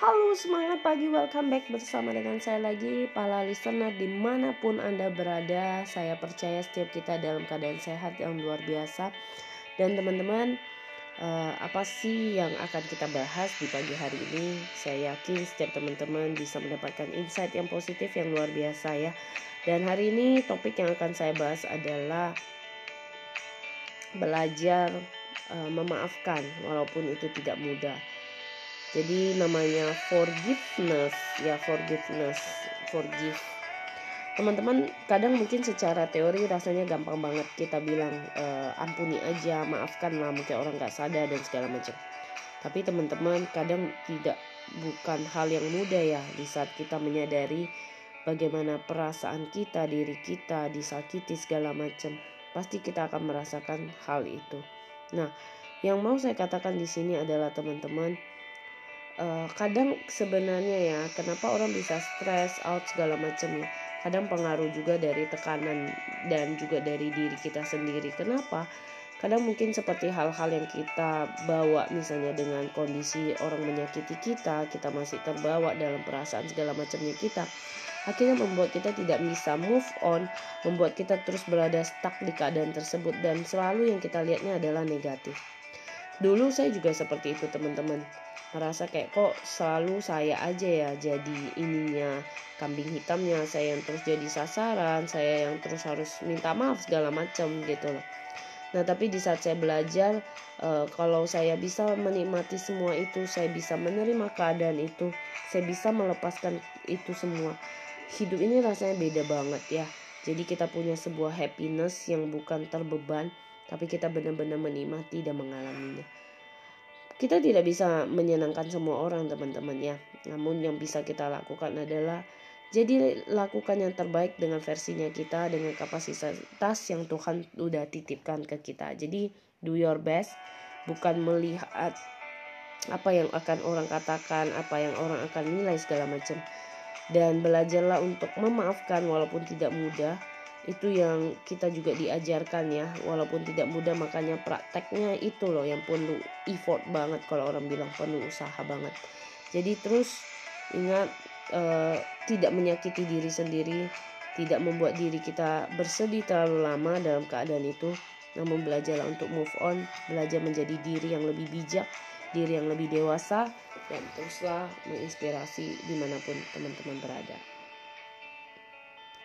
Halo semangat pagi. Welcome back bersama dengan saya lagi para listener di mana pun anda berada. Saya percaya setiap kita dalam keadaan sehat yang luar biasa. Dan teman-teman uh, apa sih yang akan kita bahas di pagi hari ini? Saya yakin setiap teman-teman bisa mendapatkan insight yang positif yang luar biasa ya. Dan hari ini topik yang akan saya bahas adalah Belajar uh, memaafkan walaupun itu tidak mudah jadi namanya forgiveness ya forgiveness forgive. Teman-teman kadang mungkin secara teori rasanya gampang banget kita bilang e, ampuni aja maafkan lah mungkin orang nggak sadar dan segala macam. Tapi teman-teman kadang tidak bukan hal yang mudah ya di saat kita menyadari bagaimana perasaan kita diri kita disakiti segala macam. Pasti kita akan merasakan hal itu. Nah yang mau saya katakan di sini adalah teman-teman uh, kadang sebenarnya ya kenapa orang bisa stress out segala macam ya? Kadang pengaruh juga dari tekanan dan juga dari diri kita sendiri. Kenapa? Kadang mungkin seperti hal-hal yang kita bawa misalnya dengan kondisi orang menyakiti kita kita masih terbawa dalam perasaan segala macamnya kita akhirnya membuat kita tidak bisa move on membuat kita terus berada stuck di keadaan tersebut dan selalu yang kita lihatnya adalah negatif. Dulu saya juga seperti itu teman-teman merasa kayak kok selalu saya aja ya jadi ininya kambing hitamnya saya yang terus jadi sasaran saya yang terus harus minta maaf segala macam gitu loh. Nah tapi di saat saya belajar uh, kalau saya bisa menikmati semua itu saya bisa menerima keadaan itu saya bisa melepaskan itu semua hidup ini rasanya beda banget ya. Jadi kita punya sebuah happiness yang bukan terbeban tapi kita benar-benar menikmati dan mengalaminya kita tidak bisa menyenangkan semua orang teman-teman ya. Namun yang bisa kita lakukan adalah jadi lakukan yang terbaik dengan versinya kita dengan kapasitas yang Tuhan udah titipkan ke kita. Jadi do your best bukan melihat apa yang akan orang katakan, apa yang orang akan nilai segala macam. Dan belajarlah untuk memaafkan walaupun tidak mudah itu yang kita juga diajarkan ya walaupun tidak mudah makanya prakteknya itu loh yang perlu effort banget kalau orang bilang penuh usaha banget. Jadi terus ingat uh, tidak menyakiti diri sendiri tidak membuat diri kita bersedih terlalu lama dalam keadaan itu namun belajarlah untuk move on belajar menjadi diri yang lebih bijak diri yang lebih dewasa dan teruslah menginspirasi di mana pun teman-teman berada